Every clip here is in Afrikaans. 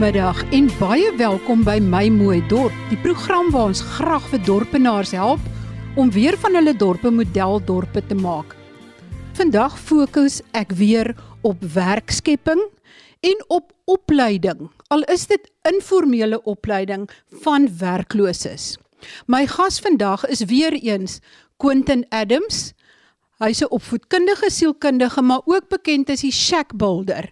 Goeiemiddag en baie welkom by My Mooi Dorp, die program waar ons graag vir dorpenaars help om weer van hulle dorpe modeldorpe te maak. Vandag fokus ek weer op werkskepping en op opleiding. Al is dit informele opleiding van werkloses. My gas vandag is weer eens Quentin Adams. Hy's 'n opvoedkundige sielkundige, maar ook bekend as die shack builder.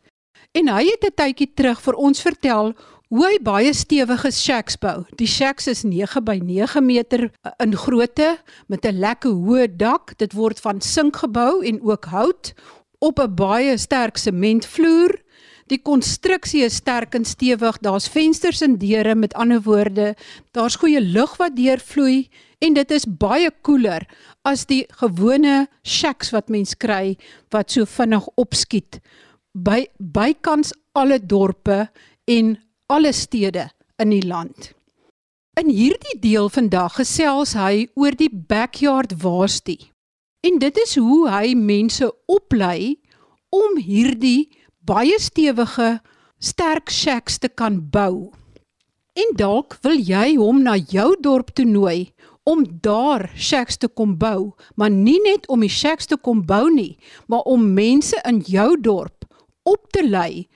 En hy het 'n tydjie terug vir ons vertel hoe hy baie stewige shacks bou. Die shacks is 9 by 9 meter eh, in grootte met 'n lekker hoë dak. Dit word van sink gebou en ook hout op 'n baie sterk sementvloer. Die konstruksie is sterk en stewig. Daar's vensters en deure, met ander woorde, daar's goeie lug wat deurvloei en dit is baie koeler as die gewone shacks wat mens kry wat so vinnig opskiet by bykans alle dorpe en alle stede in die land. In hierdie deel vandag gesels hy oor die backyard waastie. En dit is hoe hy mense oplei om hierdie baie stewige sterk shacks te kan bou. En dalk wil jy hom na jou dorp toe nooi om daar shacks te kom bou, maar nie net om die shacks te kom bou nie, maar om mense in jou dorp op te lei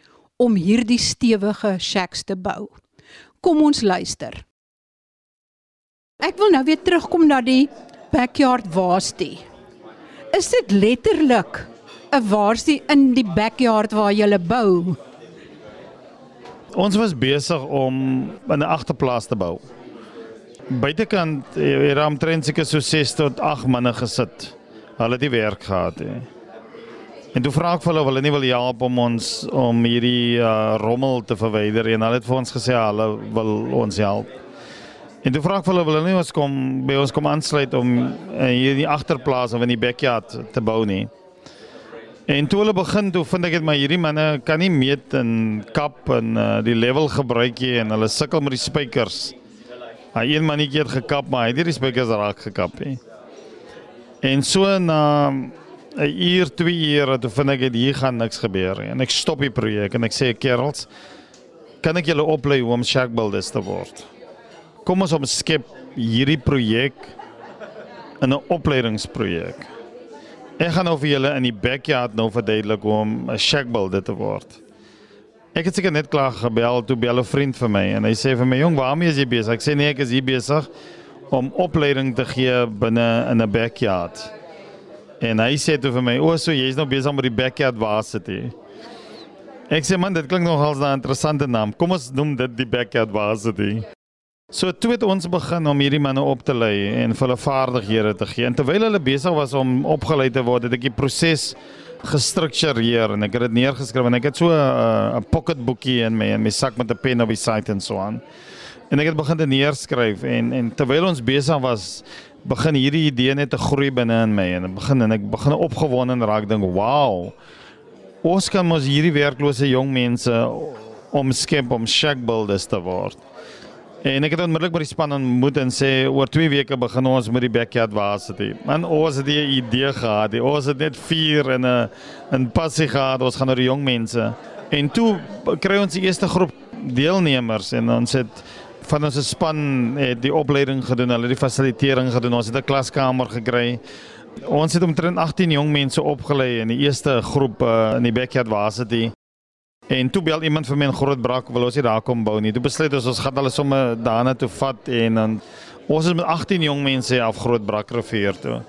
om hierdie stewige shacks te bou. Kom ons luister. Ek wil nou weer terugkom na die backyard waastie. Is dit letterlik 'n waastie in die backyard waar jy bou? Ons was besig om 'n agterplaas te bou. Buitekant het er omtrent seker so 6 tot 8 manne gesit. Hulle het die werk gehad hè. En toe vra ek vir hulle of hulle nie wil help om ons om hierdie uh, rommel te verwyder en hulle het vir ons gesê hulle wil ons help. En toe vra ek vir hulle of hulle nie ons kom by ons kom aansluit om uh, hier in die agterplaas of in die backyard te bou nie. En toe hulle begin toe vind ek dit maar hierdie manne kan nie meet en kap en uh, die level gebruik nie en hulle sukkel met die spykers. Hy een mannetjie het gekap maar hy het die spykers raak gekap nie. En so na uh, 'n uur, 2 ure toe vind ek dit hier gaan niks gebeur nie. En ek stop die projek en ek sê kerels, kan ek julle oplei hoe om shack builders te word? Kom ons omskep hierdie projek in 'n opleidingsprojek. Ek gaan nou vir julle in die backyard nou om 'n shack builder te word. Ek het seker net klaar gebel toe bel 'n vriend vir my en hy sê vir my jong, waarmee is jy besig? Ek sê nee, ek is hier besig om opleiding te gee binne in 'n backyard. En hy sê toe vir my, "O, so jy's nog besig met die backyard varsity." Ek sê man, dit klink nogal 'n interessante naam. Kom ons noem dit die backyard varsity. So toe het ons begin om hierdie manne op te lei en hulle vaardighede te gee. En terwyl hulle besig was om opgelei te word, het ek die proses gestruktureer en ek het dit neergeskryf en ek het so 'n uh, pocketboekie in my in my sak met 'n pen op die site en so aan. En ek het begin te neerskryf en en terwyl ons besig was begin hierdie idee net te groei binne in my en begin en ek begin opgewonde raak dink wow ons kan mos hierdie werklose jong mense omskep om shack builders te word. En ek het onmiddellik met die span ontmoet en sê oor 2 weke begin ons met die backyard varsity. Man ons het die idee gehad ons het net 4 in 'n in passie gehad ons gaan oor die jong mense. En toe kry ons die eerste groep deelnemers en ons het van ons span het die opleiding gedoen, hulle het die fasilitering gedoen. Ons het 'n klaskamer gekry. Ons het omtrent 18 jong mense opgelei in die eerste groep uh, in die backyard varsity. En toe bel iemand vir my in Grootbrak, wil ons hier daar kom bou nie. Toe besluit ons ons gaan hulle sommer daarna toe vat en dan ons is met 18 jong mense af Grootbrak rivier toe.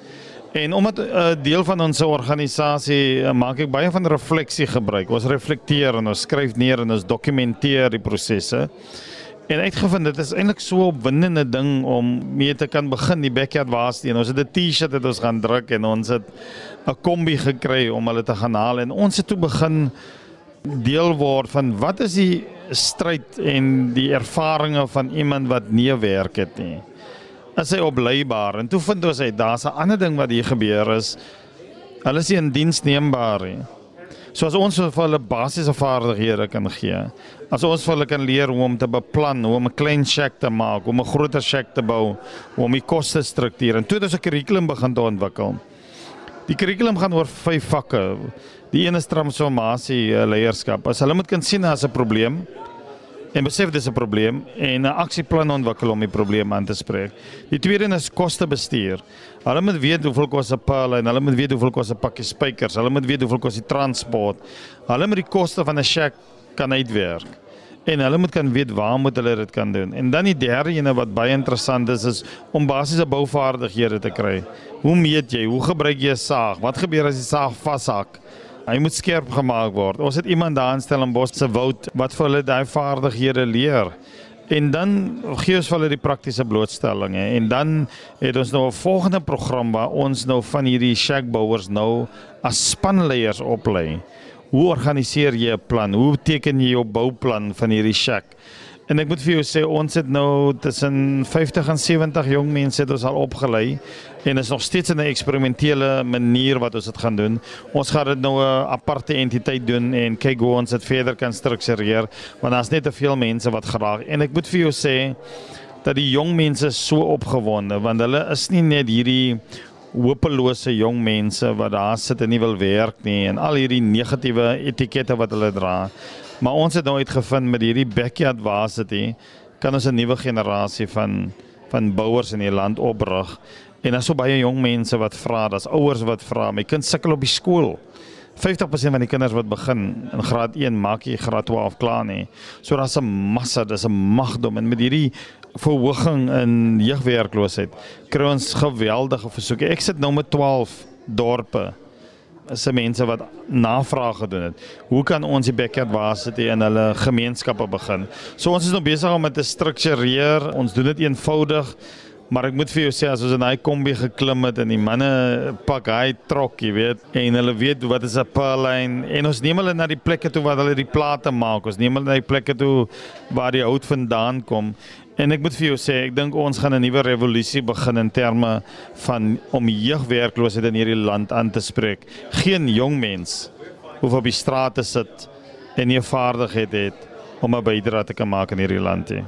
En omdat 'n uh, deel van ons organisasie uh, maak ek baie van refleksie gebruik. Ons reflekteer en ons skryf neer en ons dokumenteer die prosesse. En uitgevind dit is eintlik so 'n opwindende ding om mee te kan begin die backyard waarsteen. Ons het 'n T-shirt wat ons gaan druk en ons het 'n kombi gekry om hulle te gaan haal en ons het toe begin deel word van wat is die stryd en die ervarings van iemand wat nie werk het nie. Is hy opleibaar? En toe vind ons uit daar's 'n ander ding wat hier gebeur is. Hulle is nie in diens neembaar nie. So as ons vir hulle basiese vaardighede kan gee, as ons vir hulle kan leer hoe om te beplan, hoe om 'n klein shack te maak, hoe om 'n groter shack te bou, hoe om die koste te struktureer en toe het ons 'n kurrikulum begin te ontwikkel. Die kurrikulum gaan oor vyf vakke. Die een is transformasie uh, leierskap. As hulle moet kan sien as 'n probleem, en besef dis 'n probleem en 'n aksieplan ontwikkel om die probleem aan te spreek. Die tweede is kostebestuur. Hulle moet weet hoeveel kos 'n paal en hulle moet weet hoeveel kos 'n pakkie spykers. Hulle moet weet hoeveel kos die transport. Hulle moet die koste van 'n shack kan uitwerk. En hulle moet kan weet waar moet hulle dit kan doen. En dan die derde ene wat baie interessant is is om basiese bouvaardighede te kry. Hoe meet jy? Hoe gebruik jy 'n saag? Wat gebeur as die saag vashak? Hy moet skerp gemaak word. Ons het iemand daar in Stellenbosch se woud wat vir hulle daai vaardighede leer. En dan gee ons vir hulle die praktiese blootstelling. En dan het ons nou 'n volgende program waar ons nou van hierdie shackbouers nou as spanleiers oplei. Hoe organiseer jy 'n plan? Hoe teken jy jou bouplan van hierdie shack? En ek moet vir jou sê ons het nou tussen 50 en 70 jong mense het ons al opgelei en is nog steeds 'n eksperimentele manier wat ons dit gaan doen. Ons gaan dit nou 'n aparte entiteit doen en kyk hoe ons dit verder kan struktureer want daar's net te veel mense wat graag en ek moet vir jou sê dat die jong mense so opgewonde want hulle is nie net hierdie hopelose jong mense wat daar sit en nie wil werk nie en al hierdie negatiewe etikette wat hulle dra. Maar ons het nou uitgevind met hierdie backyard varsity kan ons 'n nuwe generasie van van bouers in die land oprig. En daar's so baie jong mense wat vra, daar's ouers wat vra, my kind sukkel op die skool. 50% van die kinders wat begin in graad 1 maak jy graad 12 klaar nie. So daar's 'n massa, dis 'n magdom en met hierdie verhoging in jeugwerkloosheid kry ons geweldige versoeke. Ek sit nou met 12 dorpe se mense wat navraag gedoen het. Hoe kan ons die backyard varsity in hulle gemeenskappe begin? So ons is nog besig om dit te struktureer. Ons doen dit eenvoudig. Maar ek moet vir jou sê as ons in daai kombi geklim het en die manne pak hy trok, jy weet, en hulle weet wat is 'n purline en ons neem hulle na die plekke toe waar hulle die plate maak. Ons neem hulle na die plekke toe waar die hout vandaan kom. En ek moet vir jou sê, ek dink ons gaan 'n nuwe revolusie begin in terme van om jeugwerkloosheid in hierdie land aan te spreek. Geen jong mens hoef op die straat te sit en nie vaardigheid het om 'n bydrae te kan maak in hierdie land nie.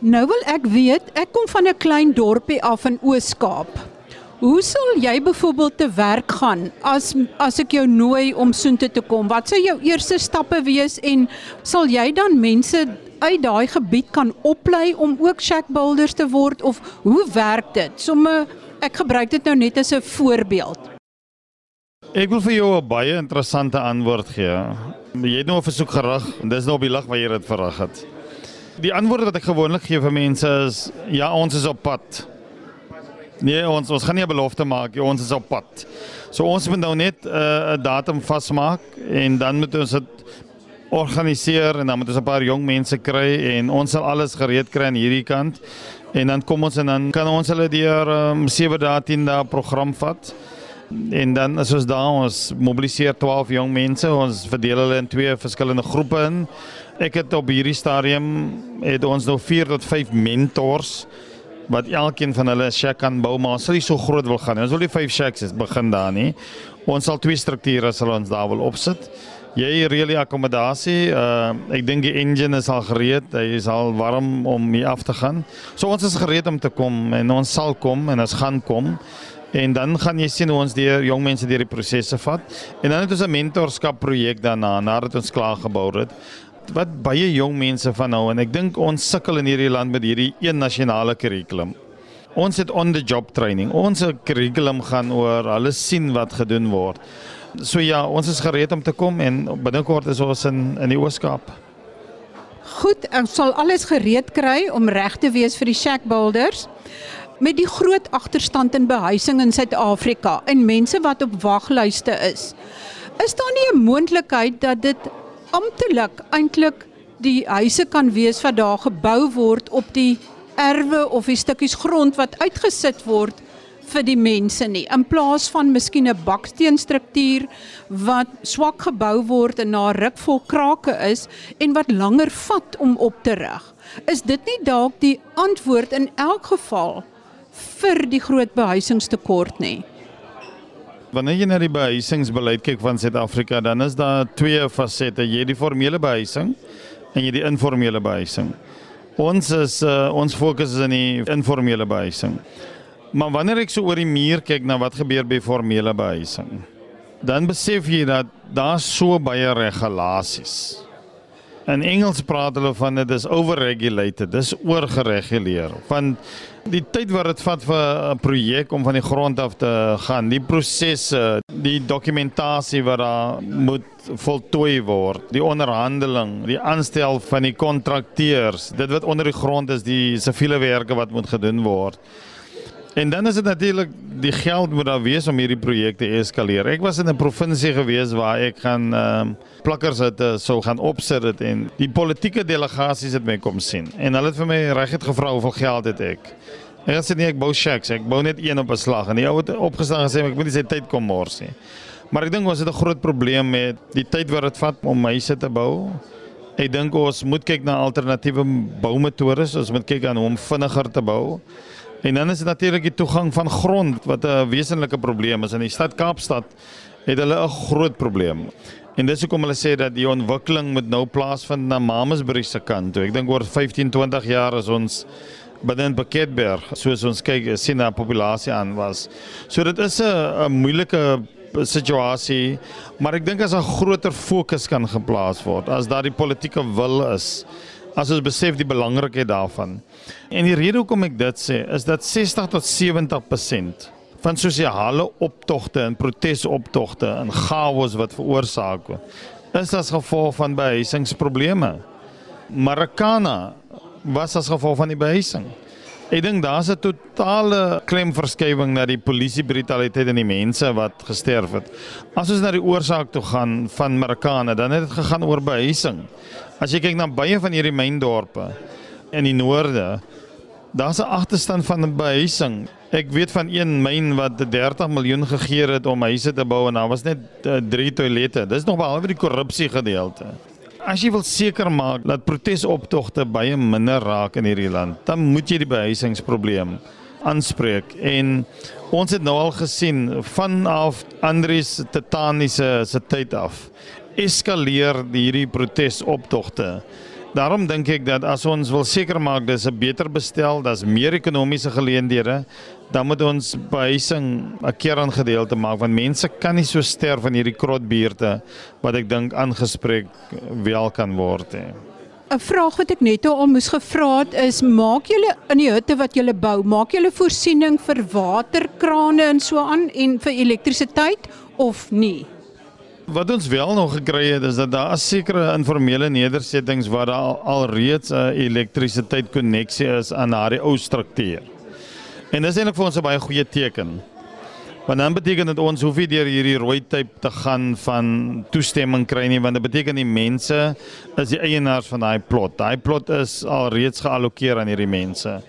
Nou wil ek weet, ek kom van 'n klein dorpie af in Oos-Kaap. Hoe sal jy byvoorbeeld te werk gaan as as ek jou nooi om soontoe te kom? Wat sou jou eerste stappe wees en sal jy dan mense uit daai gebied kan oplei om ook shack builders te word of hoe werk dit? Somme ek gebruik dit nou net as 'n voorbeeld. Ek wil vir jou 'n baie interessante antwoord gee. Jy het nou 'n versoek gerig en dis nou op die lig waar jy dit verrig het. Die antwoord wat ek gewoonlik gee vir mense is ja, ons is op pad. Nee, ons ons gaan nie 'n belofte maak nie, ons is op pad. So ons moet nou net 'n uh, datum vasmaak en dan moet ons dit organiseer en dan moet ons 'n paar jong mense kry en ons sal alles gereed kry aan hierdie kant. En dan kom ons en dan kan ons hulle deur um, 7 dae 10 dae program vat. En dan as ons daar ons mobiliseer 12 jong mense, ons verdeel hulle in twee verskillende groepe in. Ek het op hierdie stadium het ons nou 4 tot 5 mentors wat elkeen van hulle 'n shack kan bou, maar ons sal nie so groot wil gaan nie. Ons wil nie 5 shacks begin daar nie. Ons sal twee strukture sal ons daar wil opsit. Jy reël die akkommodasie. Uh ek dink die engine is al gereed. Hy is al warm om hier af te gaan. So ons is gereed om te kom en ons sal kom en ons gaan kom. En dan gaan jy sien hoe ons die jong mense deur die prosesse vat. En dan het ons 'n mentorskap projek daarna nadat ons klaar gebou het wat baie jong mense van nou en ek dink ons sukkel in hierdie land met hierdie een nasionale kurrikulum. Ons het on the job training. Ons kurrikulum gaan oor hulle sien wat gedoen word. So ja, ons is gereed om te kom en binnekort is ons in in die Ooskaap. Goed, ons sal alles gereed kry om reg te wees vir die shack builders. Met die groot agterstand in behuising in Suid-Afrika en mense wat op waglyste is. Is daar nie 'n moontlikheid dat dit amptelik eintlik die huise kan wees wat daar gebou word op die erwe of die stukkies grond wat uitgesit word vir die mense nie in plaas van miskien 'n baksteenstruktuur wat swak gebou word en na ruk vol krake is en wat langer vat om op te rig. Is dit nie dalk die antwoord in elk geval vir die groot behuisingstekort nie? Wanneer jy na die behuisingsbeleid kyk van Suid-Afrika, dan is daar twee fasette. Jy het die formele behuising en jy die informele behuising. Ons is uh, ons fokus is in die informele behuising. Maar wanneer ek so oor die muur kyk na wat gebeur by formele behuising, dan besef jy dat daar so baie regulasies. In Engels praat hulle van dit is overregulated, dis oorgereguleer. Want die tyd wat dit vat vir 'n projek om van die grond af te gaan, die prosesse, die dokumentasie wat daar moet voltooi word, die onderhandeling, die aanstel van die kontrakteurs, dit wat onder die grond is, die siviele werke wat moet gedoen word. En dan is dit natuurlik die geld moet daar wees om hierdie projekte te eskaleer. Ek was in 'n provinsie gewees waar ek gaan ehm um, plakkers het sou gaan opsit dit en die politieke delegasies het my kom sien. En hulle het vir my reguit gevra hoeveel geld het ek. Ek het sê nee, ek bou shacks, ek bou net een op 'n slag en die ou het opgestaan gesê ek moet nie sy tyd kom mors nie. Maar ek dink ons het 'n groot probleem met die tyd wat dit vat om huise te bou. Ek dink ons moet kyk na alternatiewe boumetodes, ons moet kyk aan hoe om vinniger te bou. En dan is dit natuurlik die toegang van grond wat 'n wesenlike probleem is in die stad Kaapstad het hulle 'n groot probleem. En dis hoekom hulle sê dat die ontwikkeling moet nou plaasvind na Mamasbury se kant. Ek dink oor 15, 20 jaar is ons binne in Beketberg, soos ons kyk sien na populasie aan was. So dit is 'n moeilike situasie, maar ek dink as 'n groter fokus kan geplaas word, as daar die politieke wil is, as ons besef die belangrikheid daarvan. En die rede hoekom ek dit sê is dat 60 tot 70% van sosiale optogte en protesoptogte en chaos wat veroorsaak word is as gevolg van behuisingsprobleme. Marikana was as gevolg van die behuising. Ek dink daar's 'n totale klemverskywing na die polisie brutaliteit en die mense wat gesterf het. As ons na die oorsaak toe gaan van Marikana, dan het dit gegaan oor behuising. As jy kyk na baie van hierdie myndorpe in die noorde, daar's 'n agterstand van behuising. Ek weet van een myn wat 30 miljoen gegee het om huise te bou en daar was net 3 uh, toilette. Dis nog behalwe die korrupsie gedeelte. As jy wil seker maak dat protesoptogte baie minder raak in hierdie land, dan moet jy die behuisingsprobleem aanspreek en ons het nou al gesien vanaf Andries Titaniese se tyd af eskaleer hierdie protesoptogte. Daarom dink ek dat as ons wil seker maak dis 'n beter bestel, daar's meer ekonomiese geleenthede, dan moet ons behuising 'n keer aan gedeelte maak want mense kan nie so sterf van hierdie krotbuurte wat ek dink aangespreek wel kan word nie. 'n Vraag wat ek net al moes gevra het is maak julle in die hutte wat julle bou, maak julle voorsiening vir waterkrane en so aan en vir elektrisiteit of nie? Wat ons wel nog gekry het is dat daar sekere informele nedersettings waar daar alreeds 'n elektrisiteit koneksie is aan daardie ou struktuur. En dis eintlik vir ons 'n baie goeie teken. Want dan beteken dit ons hoef nie deur hierdie rooi tyd te gaan van toestemming kry nie want dit beteken die mense is die eienaars van daai plot. Daai plot is alreeds geallokeer aan hierdie mense.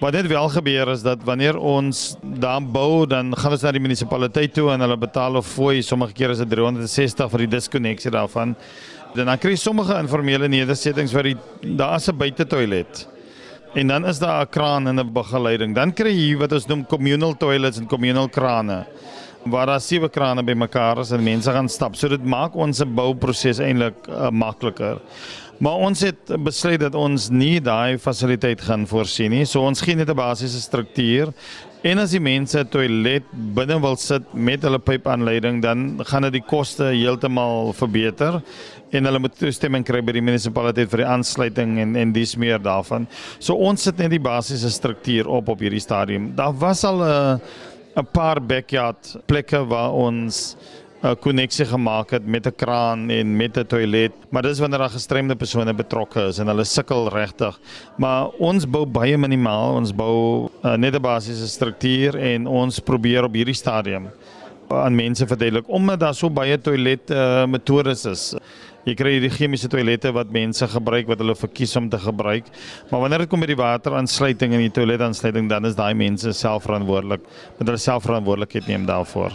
Wat net wel gebeur is dat wanneer ons dan bou, dan gaan ons na die munisipaliteit toe en hulle betaal 'n fooi, sommige kere is dit 360 vir die diskonneksie daarvan. Dan dan kry sommige informele nedersettings waar daar is 'n buitetoilet. En dan is daar 'n kraan en 'n begeleiding. Dan kry jy wat ons noem communal toilets en communal krane waar daar sewe krane bymekaar is en mense gaan stap. So dit maak ons bouproses eintlik uh, makliker. Maar ons het besluit dat ons nie daai fasiliteit gaan voorsien nie. So ons gee net 'n basiese struktuur. En as die mense 'n toilet binne wil sit met hulle pypaanleiding, dan gaan dit die koste heeltemal verbeter en hulle moet toestemming kry by die munisipaliteit vir die aansluiting en en dis meer daarvan. So ons sit net die basiese struktuur op op hierdie stadium. Daar was al 'n 'n paar backyard plekke waar ons 'n koneksie gemaak het met 'n kraan en met 'n toilet, maar dis wanneer daar gestremde persone betrokke is en hulle sukkel regtig. Maar ons bou baie minimaal, ons bou uh, net 'n basiese struktuur en ons probeer op hierdie stadium aan mense verduidelik omdat daar so baie toilet uh, metodes is. Jy kry die chemiese toilette wat mense gebruik wat hulle verkies om te gebruik. Maar wanneer dit kom by die wateraansluiting en die toiletaansluiting, dan is daai mense self verantwoordelik met hulle selfverantwoordelikheid neem daarvoor.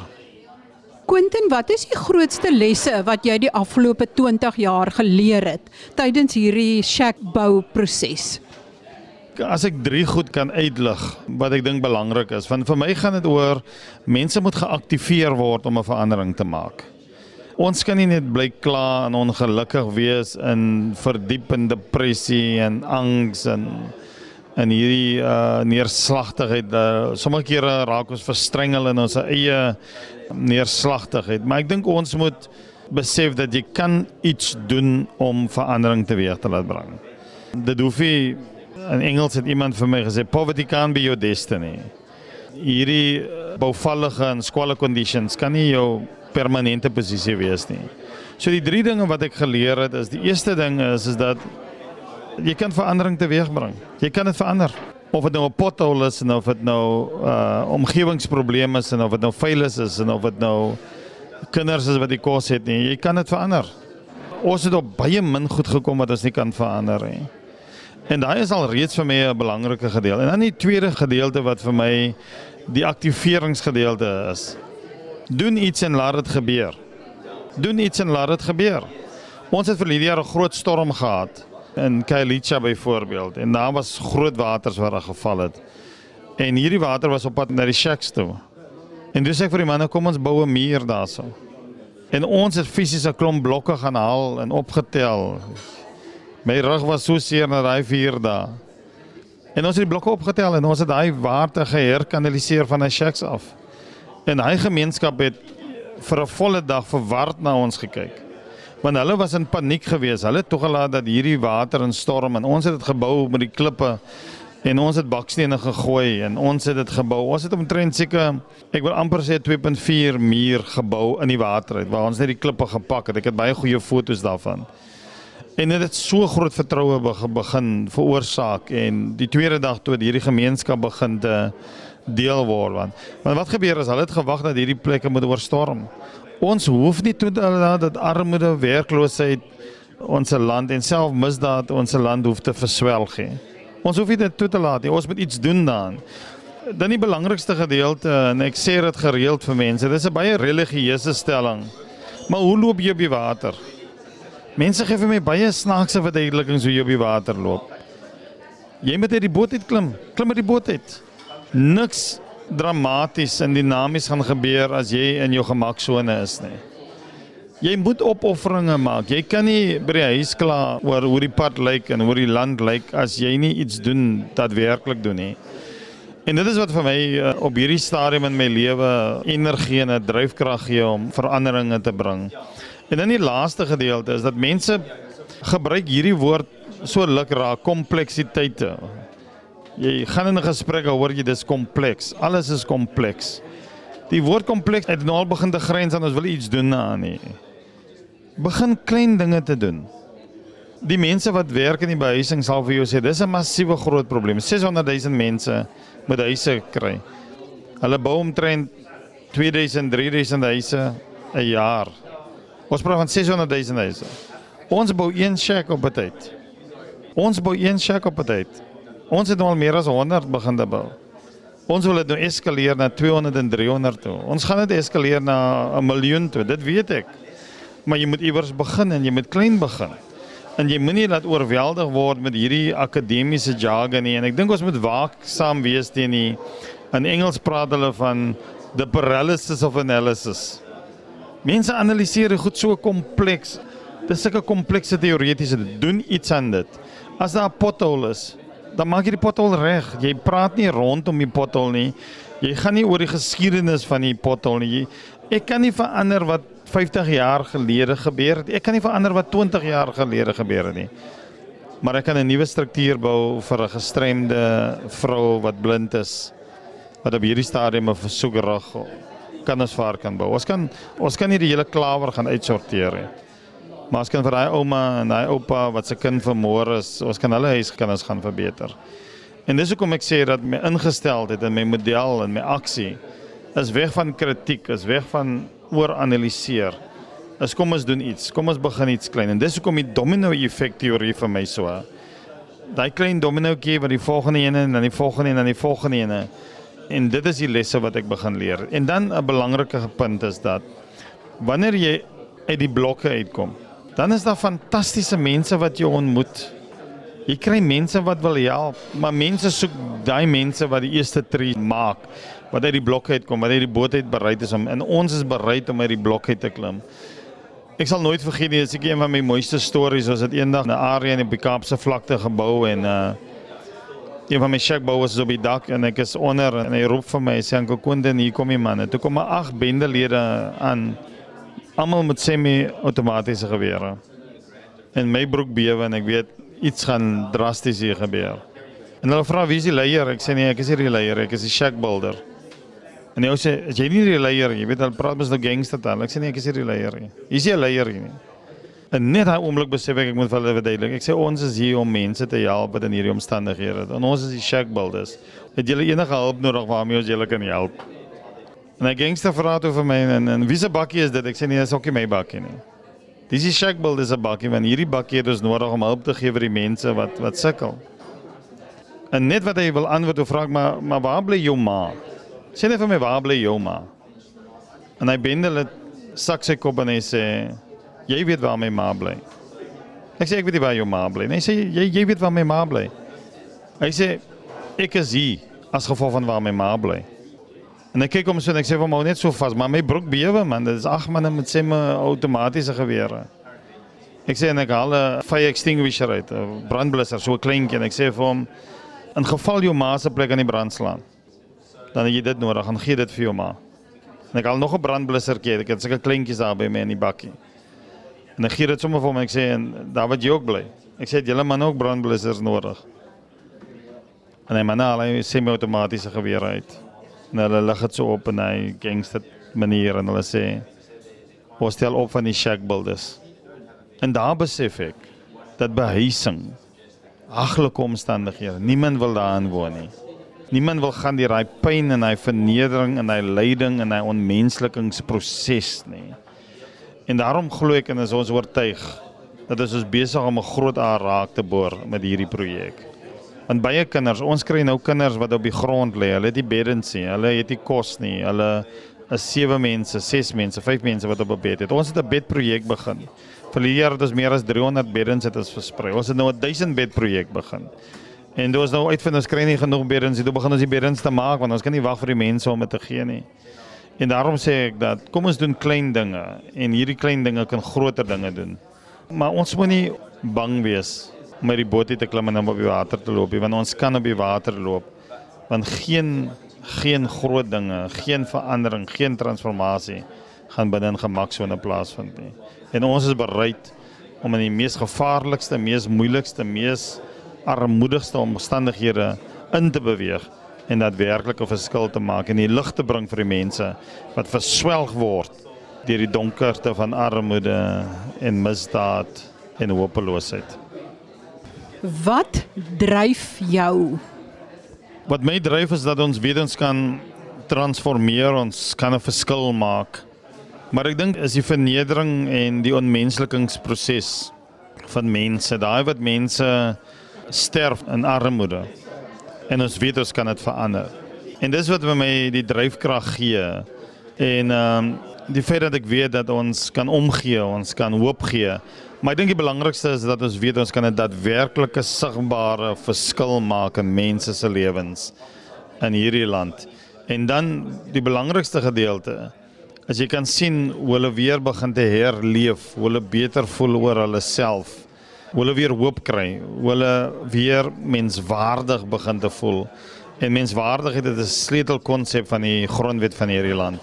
Quentin, wat is die grootste lesse wat jy die afgelope 20 jaar geleer het tydens hierdie shack bou proses? As ek drie goed kan uitlig wat ek dink belangrik is, want vir my gaan dit oor mense moet geaktiveer word om 'n verandering te maak. Ons kan nie net bly kla en ongelukkig wees in verdiep in depressie en angs en in hierdie uh neerslagtigheid. Uh, sommige kere raak ons verstrengel in ons eie neerslagtigheid, maar ek dink ons moet besef dat jy kan iets doen om verandering teweeg te laat bring. Dit hoef nie in Engels het iemand vir my gesê poverty can't be your destiny. Hierdie eh, bouvallige en squalid conditions kan nie jou permanente posisie wees nie. So die drie dinge wat ek geleer het is die eerste ding is is dat jy kan verandering teweegbring. Jy kan dit verander. Of dit nou 'n pothole is en of dit nou uh omgewingsprobleme is en of dit nou vuil is, is en of dit nou kinders is wat die kos het nie. Jy kan dit verander. Ons het op baie min goed gekom wat ons nie kan verander nie. En daai is al reeds vir my 'n belangrike gedeelte. En dan die tweede gedeelte wat vir my die aktiveringsgedeelte is. Doen iets en laat dit gebeur. Doen iets en laat dit gebeur. Ons het vir hierdie jaar 'n groot storm gehad in Kailicha byvoorbeeld en daar was groot waters wat daar geval het. En hierdie water was op pad na die shacks toe. En dis ek vir die manne kom ons bou 'n muur daarso. En ons het fisies 'n klomp blokke gaan haal en opgetel. My rug was so seer na daai 4 dae. En ons het die blokke opgetel en ons het daai water geherkanaliseer van die shacks af. En hy gemeenskap het vir 'n volle dag verward na ons gekyk. Want hulle was in paniek geweest. Hulle het toegelaat dat hierdie water instorm en ons het dit gebou met die klippe en ons het bakstene gegooi en ons het dit gebou. Ons het omtrent seker ek wil amper sê 2.4 muur gebou in die water uit waar ons net die klippe gepak het. Ek het baie goeie foto's daarvan. En dit het so groot vertroue begin veroorsaak en die tweede dag toe hierdie gemeenskap begin te deel word want want wat gebeur as hulle het gewag dat hierdie plekke moet oorstorm ons hoef nie toe dat armoede werkloosheid ons land en self misdaad ons land hoef te verswelg nie. Ons hoef dit toe te laat nie. Ons moet iets doen dan. Dan die belangrikste gedeelte en ek sê dit gereeld vir mense dis 'n baie religieuse stelling. Maar hoe loop jy op die water? Mense gee vir my baie snaakse verduidelikings hoe jy op die water loop. Jy moet uit die boot uit klim. Klim uit die boot uit. Niks dramaties en dinamies gaan gebeur as jy in jou gemaksone is nie. Jy moet opofferinge maak. Jy kan nie by die huis kla oor hoe die pad lyk en hoe die land lyk as jy nie iets doen dat werklik doen nie. En dit is wat vir my uh, op hierdie stadium in my lewe energie en 'n dryfkrag gee om veranderinge te bring. En dan die laaste gedeelte is dat mense gebruik hierdie woord so lukraak kompleksiteite. Jy gaan in 'n gesprek hoor jy dis kompleks. Alles is kompleks. Die woord kompleks het nou al begin te grens aan ons wil iets doen aan nie. Begin klein dinge te doen. Die mense wat werk in die behuising sal vir jou sê dis 'n massiewe groot probleem. 600 000 mense moet huise kry. Hulle bou omtrent 2000 3000 huise 'n jaar. Ons praat van 600 000 huise. Ons bou een shack op 'n tyd. Ons bou een shack op 'n tyd. Ons het nou al meer as 100 begin te bou. Ons wil dit nou eskaleer na 200 en 300 toe. Ons gaan dit eskaleer na 'n miljoen toe. Dit weet ek. Maar jy moet iewers begin en jy moet klein begin. En jy moenie laat oorweldig word met hierdie akademiese jargon nie. En ek dink ons moet waaksaam wees teen die in Engels praat hulle van the paralysis of analysis. Mense analiseer goed so kompleks. Dis sulke komplekse teoretiese doen iets aan dit. As daar 'n pothole is, dan maak jy die pothol reg. Jy praat nie rondom die pothol nie. Jy gaan nie oor die geskiedenis van die pothol nie. Ek kan nie verander wat 50 jaar gelede gebeur het. Ek kan nie verander wat 20 jaar gelede gebeur het nie. Maar ek kan 'n nuwe struktuur bou vir 'n gestremde vrou wat blind is wat op hierdie stadium 'n versoek rig kan ons vir haar kan bou. Ons kan ons kan nie die hele klawer gaan uitsorteer nie. Maar ons kan vir daai ouma en daai oupa wat se kind vermoor is, ons kan hulle huis kan ons gaan verbeter. En dis hoekom ek sê dat my ingesteldheid en my model en my aksie is weg van kritiek, is weg van ooranaliseer. Is kom ons doen iets. Kom ons begin iets klein. En dis hoekom die domino effek teorie vir my so. Daai klein dominoetjie wat die volgende een en dan die volgende en dan die volgende een. En dit is die lesse wat ek begin leer. En dan 'n belangrike punt is dat wanneer jy uit die blokke uitkom, dan is daar fantastiese mense wat jy ontmoet. Jy kry mense wat wil help, maar mense soek daai mense wat die eerste tree maak, wat uit die blokke uitkom, wat uit die boot uit bereid is om en ons is bereid om uit die blokke te klim. Ek sal nooit vergeet nie, dis ek een van my mooiste stories was dit eendag 'n area in die Kaapse vlakte gebou en uh een van my shackbouers is op die dak en ek is onder en hy roep vir my sê Anko Konde hier kom die manne. Toe kom maar ag bendelede aan almal met semi-outomatiese gewere. En my broek bewe en ek weet iets gaan drasties hier gebeur. En hulle vra wie is die leier? Ek sê nee, ek is nie die leier, ek is die shack builder. En hy sê as jy nie die leier, jy weet hulle praat mos nou gangster taal. Ek sê nee, ek is nie die leier nie. Hier is jy leier nie. En net daai oomblik besef ek ek moet hulle verduidelik. Ek sê ons is hier om mense te help wat in hierdie omstandighede. En ons is die shack builders. Het julle enige hulp nodig waarmee ons julle kan help? En hy gangster toe vir my en en wie se bakkie is dit? Ek sê nee, dis ook nie my bakkie nie. Dis die shack builder se bakkie want hierdie bakkie het ons nodig om hulp te gee vir die mense wat wat sukkel. En net wat hy wil antwoord, hoe vra maar maar waar bly jou ma? Sê net vir my waar bly jou ma? En hy bendel dit sak sy kop en hy sê jy weet waar my ma bly. Ek sê ek weet nie waar jou ma bly nie. Hy sê jy jy weet waar my ma bly. Hy sê ek is hier as gevolg van waar my ma bly. En ek kyk hom so en ek sê vir hom hou net so vas, maar my broek bewe man, dit is ag manne met sê my outomatiese gewere. Ek sê en ek haal 'n fire extinguisher uit, 'n brandblusser, so 'n kleintjie en ek sê vir hom in geval jou ma se plek aan die brand slaan, dan het jy dit nodig, gaan gee dit vir jou ma. En ek haal nog 'n brandblussertjie, ek het sulke kleintjies daar by my in die bakkie. En ek gee dit sommer vir hom en ek sê en daar wat jy ook bly. Ek sê julle man ook brandblussers nodig. En hy man al hy semi-outomatiese gewere uit. En hulle lig dit so op en hy gangster manier en hulle sê ons stel op van die shack builders. En daar besef ek dat behuising haglike omstandighede, niemand wil daarin woon nie. Niemand wil gaan deur daai pyn en daai vernedering en daai lyding en daai onmenslikingsproses nie. En daarom glo ek en is ons oortuig dat ons is besig om 'n groot aar raak te boor met hierdie projek. Want baie kinders, ons kry nou kinders wat op die grond lê. Hulle het nie beddens nie, hulle het nie kos nie. Hulle is sewe mense, ses mense, vyf mense wat op 'n bed het. Ons het 'n bedprojek begin. Verlede jaar het ons meer as 300 beddens het ons versprei. Ons het nou 'n 1000 bed projek begin. En dit was nou uitvind ons kry nie genoeg beddens nie. Toe begin ons die beddens te maak want ons kan nie wag vir die mense om dit te gee nie. En daarom sê ek dat kom ons doen klein dinge en hierdie klein dinge kan groter dinge doen. Maar ons moet nie bang wees om met die boot te klim en op die water te loop nie, want ons kan op die water loop. Want geen geen groot dinge, geen verandering, geen transformasie gaan binne in gemaksone plaasvind nie. En ons is bereid om in die mees gevaarlikste, mees moeilikste, mees armoedigste omstandighede in te beweeg en daadwerklik 'n verskil te maak en die lig te bring vir die mense wat verswelg word deur die donkerte van armoede en misdaad en hopeloosheid. Wat dryf jou? Wat my dryf is dat ons weet ons kan transformeer, ons kan 'n verskil maak. Maar ek dink is die vernedering en die onmenslikingsproses van mense, daai wat mense sterf in armoede. En ons weet ons kan dit verander. En dis wat vir my die dryfkrag gee. En ehm um, die feit dat ek weet dat ons kan omgee, ons kan hoop gee. Maar ek dink die belangrikste is dat ons weet ons kan 'n daadwerklike sigbare verskil maak in mense se lewens in hierdie land. En dan die belangrikste gedeelte as jy kan sien hoe hulle weer begin te herleef, hoe hulle beter voel oor hulle self, hoe hulle weer hoop kry, hoe hulle weer menswaardig begin te voel. En menswaardigheid is 'n sleutelkonsep van die grondwet van hierdie land.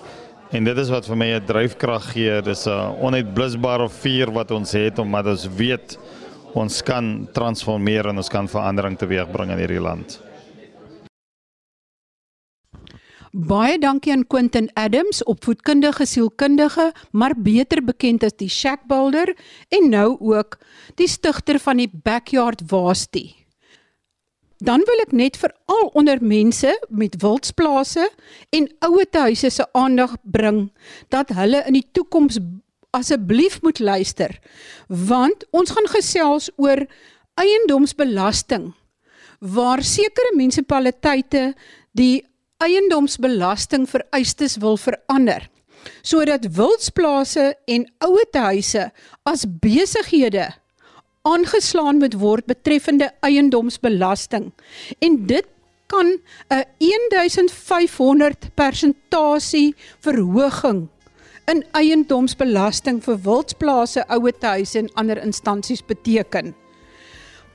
En dit is wat vir my 'n dryfkrag gee. Dis 'n onuitblusbare vuur wat ons het omdat ons weet ons kan transformeer en ons kan verandering teweegbring in hierdie land. Baie dankie aan Quentin Adams, opvoedkundige sielkundige, maar beter bekend as die Shack Builder en nou ook die stigter van die Backyard Waastie. Dan wil ek net vir al onder mense met wildsplase en ouetehuise se aandag bring dat hulle in die toekoms asseblief moet luister want ons gaan gesels oor eiendomsbelasting waar sekere munisipaliteite die eiendomsbelasting vereistes wil verander sodat wildsplase en ouetehuise as besighede aangeslaan moet word betreffende eiendomsbelasting en dit kan 'n 1500 persentasie verhoging in eiendomsbelasting vir wildsplase, ouetehuise en ander instansies beteken.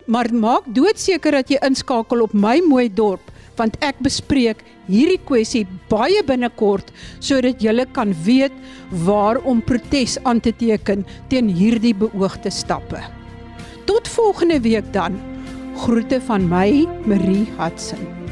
Maar maak doodseker dat jy inskakel op my mooi dorp want ek bespreek hierdie kwessie baie binnekort sodat julle kan weet waar om protes aan te teken teen hierdie beoogde stappe. Tot volgende week dan. Groete van my, Marie Hudson.